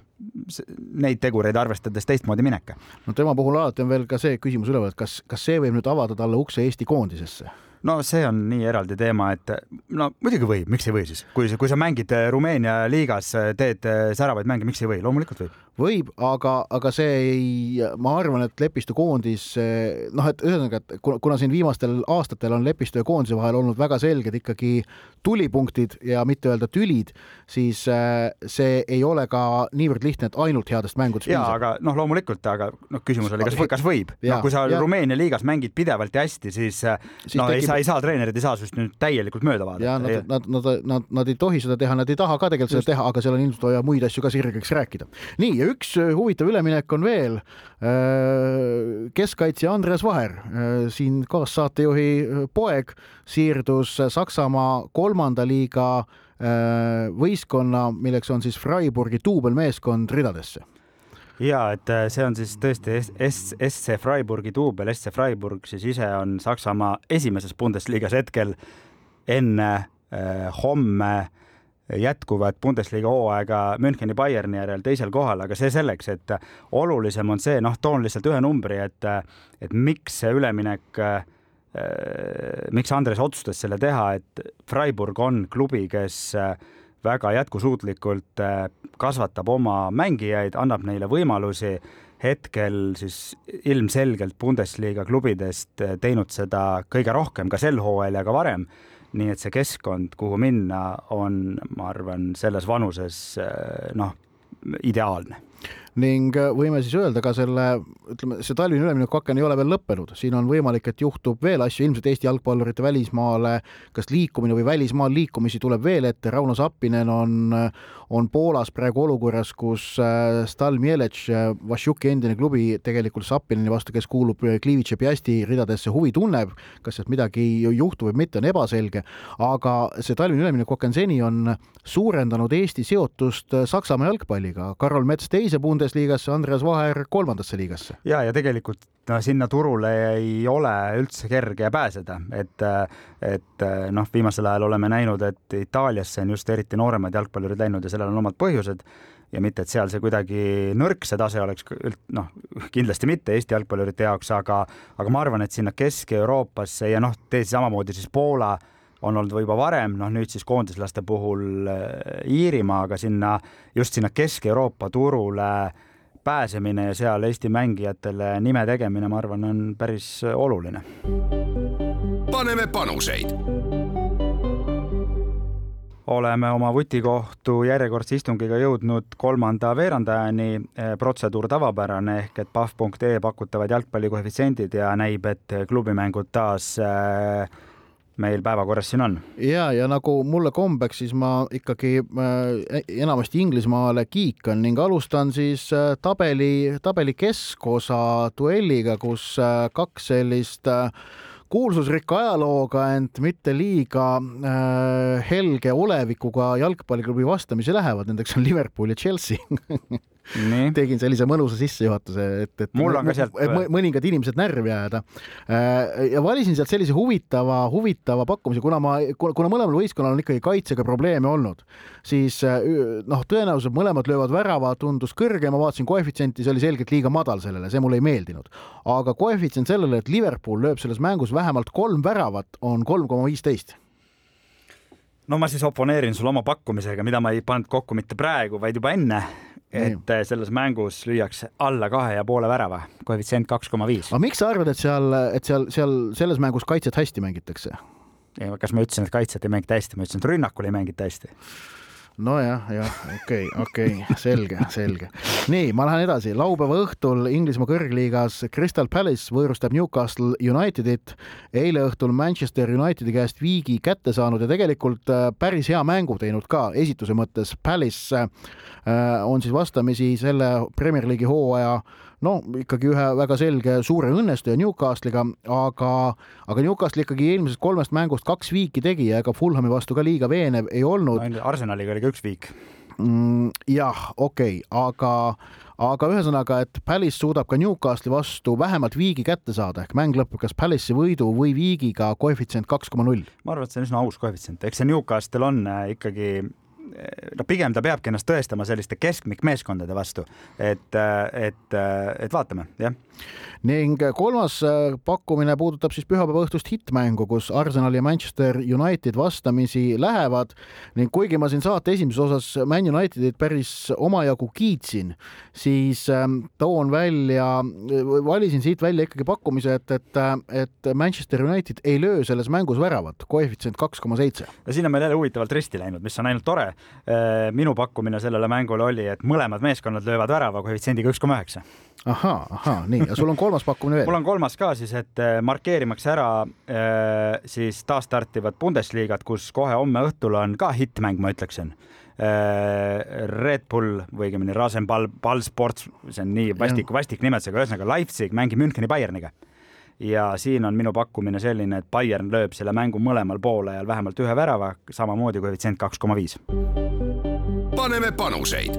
neid tegureid arvestades teistmoodi minek. no tema puhul alati on veel ka see küsimus üleval, et kas, kas see võib nüüd avada talle ukse Eesti koondisesse? No see on nii eraldi teema, et no muidugi võib, miks ei või siis, kui, kui sa mängid Rumeenia liigas, teed säravaid mänge, miks ei või, loomulikult võib võib, aga, aga see ei, ma arvan, et Lepistu koondis noh, et ühesõnaga, et kuna siin viimastel aastatel on Lepistu ja koondise vahel olnud väga selged ikkagi tulipunktid ja mitte öelda tülid, siis äh, see ei ole ka niivõrd lihtne, et ainult headest mängudest piisab. jaa, aga noh, loomulikult, aga noh, küsimus oli, kas, kas võib? noh, kui sa ja. Rumeenia liigas mängid pidevalt ja hästi, siis, äh, siis no ei saa, ei saa, treenerid ei saa sinust nüüd täielikult mööda vaadata. nad, nad, nad, nad, nad ei tohi seda teha, nad ei taha ka tegelikult Just. seda teha, aga seal on ilmselt vaja muid asju ka sirgeks rääkida. nii, ja üks äh, huvitav üleminek on veel. Äh, keskkaitsja Andres Vaher, äh, siin kaassaatejuhi poeg, siirdus Saksamaa kolmanda liiga võistkonna, milleks on siis Freiburgi duubelmeeskond ridadesse ja et see on siis tõesti SC Freiburgi duubel, SC Freiburg siis ise on Saksamaa esimeses Bundesligas hetkel. Enne äh, homme jätkuvat Bundesliga hooaega Müncheni Bayerni järel teisel kohal, aga see selleks, et olulisem on see, noh, toon lihtsalt ühe numbri, et, et miks see üleminek äh, miks Andres otsustas selle teha, et Freiburg on klubi, kes äh, väga jätkusuutlikult äh, kasvatab oma mängijaid, annab neile võimalusi, hetkel siis ilmselgelt Bundesliga klubidest äh, teinud seda kõige rohkem ka sel hooajal ja ka varem. nii et see keskkond, kuhu minna, on, ma arvan, selles vanuses noh, ideaalne ning äh, võime siis öelda ka selle, ütleme, see talvine üleminekuaken ei ole veel lõppenud, siin on võimalik, et juhtub veel asju, ilmselt Eesti jalgpallurite välismaale, kas liikumine või välismaal liikumisi tuleb veel ette, Rauno Sappinen on, on Poolas praegu olukorras, kus äh, Stal Mielec, Vassiuki endine klubi, tegelikult Sappineni vastu, kes kuulub Klivitše Piasti ridadesse, huvi tunneb, kas sealt midagi juhtub või mitte, on ebaselge, aga see talvine üleminekuaken seni on suurendanud Eesti seotust Saksamaa jalgpalliga, Karol Mets teise puunde Bundesligasse, Andreas Vaher kolmandasse liigasse. ja, ja tegelikult no sinna turule ei ole üldse kerge pääseda, et, et noh, viimasel ajal oleme näinud, et Itaaliasse on just eriti nooremad jalgpallurid läinud ja sellel on omad põhjused ja mitte, et seal see kuidagi nõrk see tase oleks, noh, kindlasti mitte Eesti jalgpallurite jaoks, aga, aga ma arvan, et sinna Kesk-Euroopasse ja noh, teisi samamoodi siis Poola on olnud juba varem, noh nüüd siis koondislaste puhul äh, Iirimaa, aga sinna, just sinna Kesk-Euroopa turule pääsemine ja seal Eesti mängijatele nime tegemine, ma arvan, on päris oluline. paneme panuseid oleme oma vutikohtu järjekordse istungiga jõudnud kolmanda veerandajani. Äh, protseduur tavapärane ehk et pahv.ee pakutavad jalgpallikoefitsiendid ja näib, et klubimängud taas äh, meil päevakorras siin on. ja, ja nagu mulle kombeks, siis ma ikkagi äh, enamasti Inglismaale kiikan ning alustan siis äh, tabeli, tabeli keskosa duelliga, kus äh, kaks sellist äh, kuulsusrikka ajalooga, ent mitte liiga äh, helge olevikuga jalgpalliklubi vastamisi lähevad, nendeks on Liverpool ja Chelsea (laughs) tegin sellise mõnusa sissejuhatuse, et, et mul on ka sealt et mõningad inimesed närvi ajada. Äh, ja valisin sealt sellise huvitava, huvitava pakkumise, kuna ma, kuna mõlemal võistkonnal on ikkagi kaitsega probleeme olnud, siis äh, noh, tõenäoliselt mõlemad löövad värava, tundus kõrge, ma vaatasin koefitsienti, see oli selgelt liiga madal sellele, see mulle ei meeldinud. aga koefitsient sellele, et Liverpool lööb selles mängus vähemalt kolm väravat, on kolm koma viisteist no ma siis oponeerin sulle oma pakkumisega, mida ma ei pannud kokku mitte praegu, vaid juba enne et äh, selles mängus lüüakse alla kahe ja poole värava, koefitsient kaks koma viis. aga miks sa arvad, et seal, et seal, seal selles mängus kaitset hästi mängitakse? kas ma ütlesin, et kaitset ei mängita hästi, ma ütlesin, et rünnakul ei mängita hästi nojah, jah, okei okay,, okei okay,, selge, selge. nii, ma lähen edasi. laupäeva õhtul Inglismaa kõrgliigas Crystal Palace võõrustab Newcastle Unitedit. eile õhtul Manchester Unitedi käest viigi kätte saanud ja tegelikult äh, päris hea mängu teinud ka esituse mõttes. Palace äh, on siis vastamisi selle Premier League'i hooaja no ikkagi ühe väga selge suure õnnestuja Newcastle'iga, aga, aga Newcastle ikkagi eelmisest kolmest mängust kaks viiki tegi ja ega Fulhami vastu ka liiga veenev ei olnud no,. Arsenaliga oli ka üks viik mm,. jah, okei okay,, aga aga ühesõnaga, et Palace suudab ka Newcastle'i vastu vähemalt viigi kätte saada ehk mäng lõpeb kas Palace'i võidu või viigiga koefitsient kaks koma null. ma arvan, et see on üsna aus koefitsient, eks see Newcastle on äh, ikkagi no pigem ta peabki ennast tõestama selliste keskmikmeeskondade vastu, et, et, et vaatame, jah ning kolmas äh, pakkumine puudutab siis pühapäeva õhtust hittmängu, kus Arsenal ja Manchester United vastamisi lähevad ning kuigi ma siin saate esimeses osas Man Unitedit päris omajagu kiitsin, siis toon välja, valisin siit välja ikkagi pakkumise, et, et, et Manchester United ei löö selles mängus väravat, koefitsient kaks koma seitse. ja siin on meil jälle huvitavalt risti läinud, mis on ainult tore. Äh, minu pakkumine sellele mängule oli, et mõlemad meeskonnad löövad värava koefitsiendiga üks koma üheksa ahaa, ahaa, nii, ja sul on kolmas pakkumine veel? (laughs) mul on kolmas ka siis, et äh, markeerimaks ära äh, siis taasstartivad Bundesliga't, kus kohe homme õhtul on ka hittmäng, ma ütleksin. Red Bull või õigemini Rasenball, Ballsports, see on nii vastik, vastik nimetusega, ühesõnaga Leipzig mängib Müncheni Bayerniga ja siin on minu pakkumine selline, et Bayern lööb selle mängu mõlemal poolajal vähemalt ühe värava, samamoodi koefitsient kaks koma viis. paneme panuseid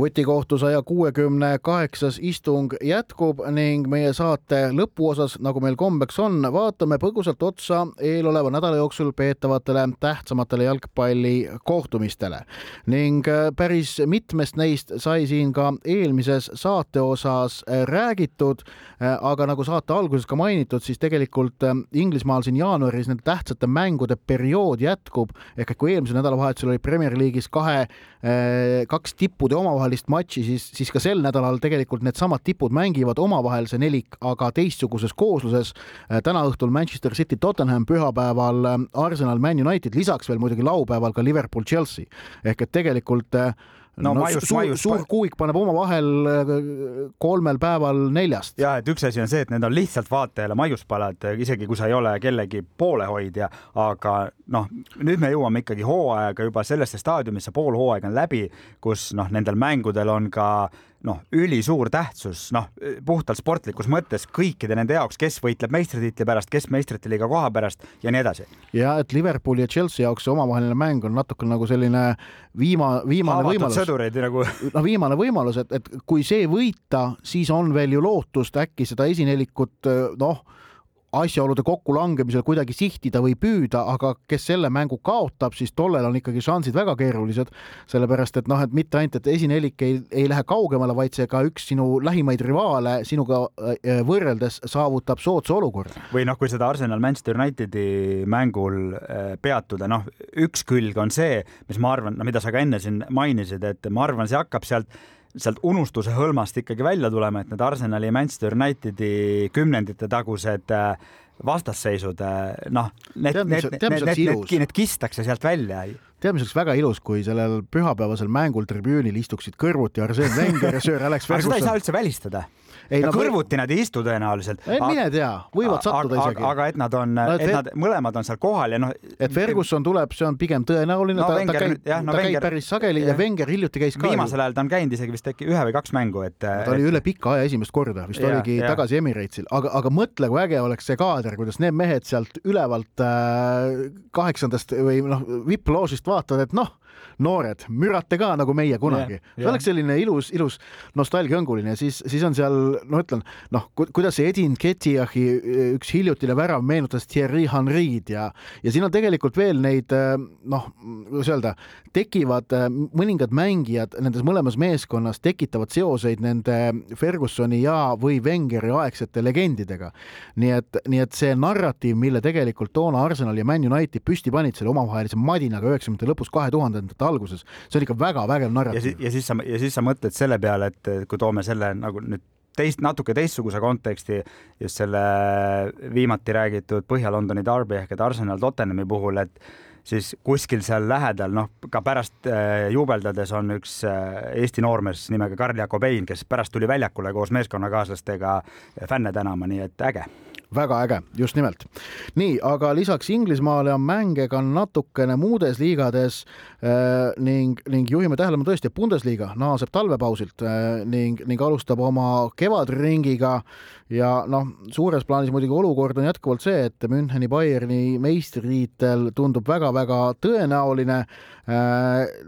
vutikohtu saja kuuekümne kaheksas istung jätkub ning meie saate lõpuosas, nagu meil kombeks on, vaatame põgusalt otsa eeloleva nädala jooksul peetavatele tähtsamatele jalgpallikohtumistele. Ning äh, päris mitmest neist sai siin ka eelmises saate osas äh, räägitud, äh, aga nagu saate alguses ka mainitud, siis tegelikult Inglismaal siin jaanuaris nende tähtsate mängude periood jätkub. Ehk et kui eelmisel nädalavahetusel oli Premier League'is kahe, kaks tippude omavahel omavahelist matši, siis, siis ka sel nädalal tegelikult needsamad tipud mängivad omavahel see nelik, aga teistsuguses koosluses. Täna õhtul Manchester City, Tottenham, pühapäeval äh, Arsenal, Man United, lisaks veel muidugi laupäeval ka Liverpool, Chelsea ehk et tegelikult äh, no, no maius, suur, maius, suur kuuik paneb omavahel kolmel päeval neljast. ja et üks asi on see, et need on lihtsalt vaatajale maiuspalad, isegi kui sa ei ole kellegi poolehoidja, aga noh, nüüd me jõuame ikkagi hooajaga juba sellesse staadiumisse, pool hooaega on läbi, kus noh, nendel mängudel on ka noh, ülisuur tähtsus, noh, puhtalt sportlikus mõttes kõikide nende jaoks, kes võitleb meistritiitli pärast, kes meistrite liiga koha pärast ja nii edasi. ja et Liverpooli ja Chelsea jaoks see omavaheline mäng on natuke nagu selline viima, viimane Haavatud võimalus. sõdureid nagu. (laughs) no viimane võimalus, et, et kui see võita, siis on veel ju lootust äkki seda esinelikut noh asjaolude kokkulangemisel kuidagi sihtida või püüda, aga kes selle mängu kaotab, siis tollel on ikkagi šansid väga keerulised, sellepärast et noh, et mitte ainult, et esinelik ei, ei lähe kaugemale, vaid see ka üks sinu lähimaid rivaale sinuga äh, võrreldes saavutab soodsa olukorra. või noh, kui seda Arsenal Manchester Unitedi mängul äh, peatuda, noh, üks külg on see, mis ma arvan, no mida sa ka enne siin mainisid, et ma arvan, see hakkab sealt sealt unustuse hõlmast ikkagi välja tulema, et need Arsenali ja Manchester Unitedi kümnendite tagused äh, vastasseisud, äh, noh, need, need, need, need, need, need kistakse sealt välja. tead, mis oleks väga ilus, kui sellel pühapäevasel mängul tribüünil istuksid kõrvuti Arsene Wenger ja Sir Alex (laughs) Ferguson. seda ei saa üldse välistada ei, no, kõrvuti nad ei istu tõenäoliselt. mine tea, võivad sattuda aga, isegi. aga et nad on et, et nad mõlemad on seal kohal ja noh. et Ferguson tuleb, see on pigem tõenäoline no,, ta, Wenger, ta käib, no, ta Wenger, käib päris sageli ja Wenger hiljuti käis ka. viimasel ajal ta on käinud isegi vist äkki ühe või kaks mängu, et. ta oli et... üle pika aja esimest korda, vist ja, oligi ja. tagasi Emirates'il, aga, aga mõtle, kui äge oleks see kaader, kuidas need mehed sealt ülevalt äh, kaheksandast või noh, vipploožist vaatavad, et noh noored, mürate ka nagu meie kunagi yeah,. see yeah. oleks selline ilus, ilus nostalgiaõnguline siis, siis on seal, no ütlen, noh, kuidas see Edin Ketiahi üks hiljutine värav meenutas Thierry Henry'd ja, ja siin on tegelikult veel neid noh, kuidas öelda, tekivad mõningad mängijad nendes mõlemas meeskonnas tekitavad seoseid nende Fergusoni ja, või Wengeri aegsete legendidega. nii et, nii et see narratiiv, mille tegelikult toona Arsenal ja Man United püsti panid selle omavahelise madinaga üheksakümnendate lõpus, kahe tuhandendate alguses, see on ikka väga vägev narratiiv. ja siis sa, ja siis sa mõtled selle peale, et kui toome selle nagu nüüd teist, natuke teistsuguse konteksti just selle viimati räägitud Põhja-Londoni darbi ehk et Arsenal Tottenhami puhul, et siis kuskil seal lähedal, noh, ka pärast äh, juubeldades on üks äh, Eesti noormees nimega Karl Jakobein, kes pärast tuli väljakule koos meeskonnakaaslastega fänne tänama, nii et äge väga äge, just nimelt. nii, aga lisaks Inglismaale on mänge ka natukene muudes liigades äh, ning, ning juhime tähelepanu tõesti, et Bundesliga naaseb talvepausilt äh, ning, ning alustab oma kevadringiga ja noh, suures plaanis muidugi olukord on jätkuvalt see, et Müncheni Bayerni meistritiitel tundub väga-väga tõenäoline äh,.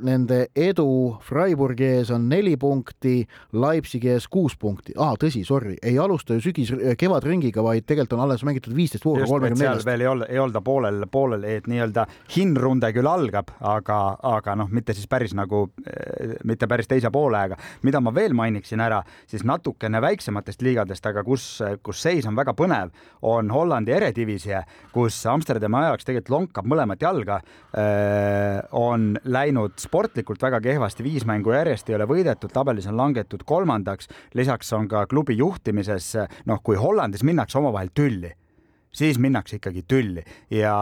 Nende edu Freiburgi ees on neli punkti, Leipzigi ees kuus punkti ah,, tõsi, sorry, ei alusta ju sügis, kevadringiga, vaid tegelikult tegelikult on alles mängitud viisteist vooru kolmekümne neljast. veel ei ole, ei olda poolel, poolel, et nii-öelda hinnrunde küll algab, aga, aga noh, mitte siis päris nagu, eh, mitte päris teise poolega. mida ma veel mainiksin ära, siis natukene väiksematest liigadest, aga kus, kus seis on väga põnev, on Hollandi eredivisie, kus Amsterdami ajaks tegelikult lonkab mõlemat jalga. Eh, on läinud sportlikult väga kehvasti, viis mängu järjest ei ole võidetud, tabelis on langetud kolmandaks. lisaks on ka klubi juhtimises, noh, kui Hollandis minnakse omavahel tülli, siis minnakse ikkagi tülli. Ja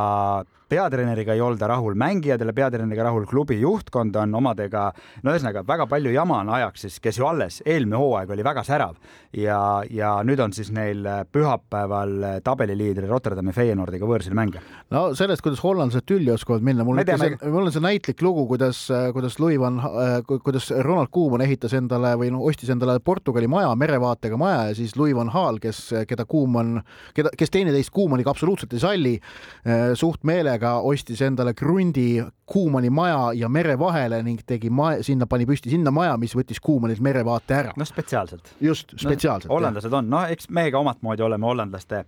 peatreeneriga ei olda rahul, mängijad ei ole peatreeneriga rahul, klubi juhtkond on omadega, no ühesõnaga väga palju jama on ajaks siis, kes ju alles eelmine hooaeg oli väga särav ja, ja nüüd on siis neil pühapäeval tabeliliidri Rotterdami Feyenoordiga võõrsil mänge. no sellest, kuidas hollandlased tülli oskavad minna, mul on see, mul on see näitlik lugu, kuidas, kuidas Louis van, kuidas Ronald Koeman ehitas endale või noh, ostis endale Portugali maja, merevaatega maja ja siis Louis van Gaal, kes, keda Koeman, keda, kes teineteist Koemaniga absoluutselt ei salli, suht meelega sellega ostis endale krundi Kuumani maja ja mere vahele ning tegi maja, sinna pani püsti sinna maja, mis võttis Kuumanilt merevaate ära. noh, spetsiaalselt. just, spetsiaalselt no,. hollandlased on, noh, eks meiega omat moodi oleme hollandlaste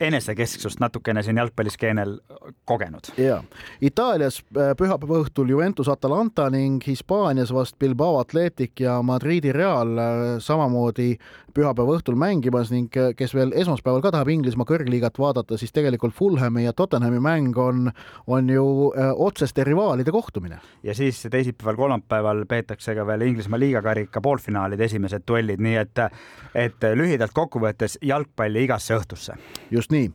enesekesksust natukene siin jalgpalliskeenel kogenud. ja Itaalias äh, pühapäeva õhtul Juventus Atalanta ning Hispaanias vast Bilbao Athletic ja Madridi Real äh, samamoodi pühapäeva õhtul mängimas ning äh, kes veel esmaspäeval ka tahab Inglismaa kõrgliigat vaadata, siis tegelikult Fulhami ja Tottenhami mäng on, on ju otseste rivaalide kohtumine. ja siis teisipäeval-kolmapäeval peetakse ka veel Inglismaa liigakarika poolfinaalide esimesed duellid, nii et, et lühidalt kokkuvõttes jalgpalli igasse õhtusse. just just nii.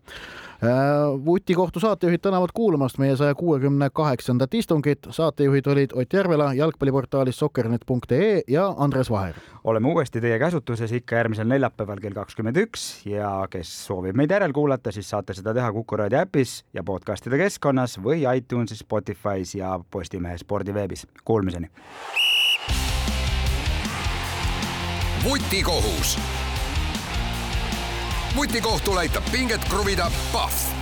Äh, vutikohtu saatejuhid tänavad kuulamast meie saja kuuekümne kaheksandat istungit. saatejuhid olid Ott Järvela jalgpalliportaalist sokkernet.ee ja Andres Vaher. oleme uuesti teie käsutuses ikka järgmisel neljapäeval kell kakskümmend üks ja kes soovib meid järelkuulata, siis saate seda teha Kuku raadio äpis ja podcastide keskkonnas või iTunesis, Spotify's ja Postimehe spordiveebis. Kuulmiseni. vutikohus vutikohtul aitab pinget kruvida Pahv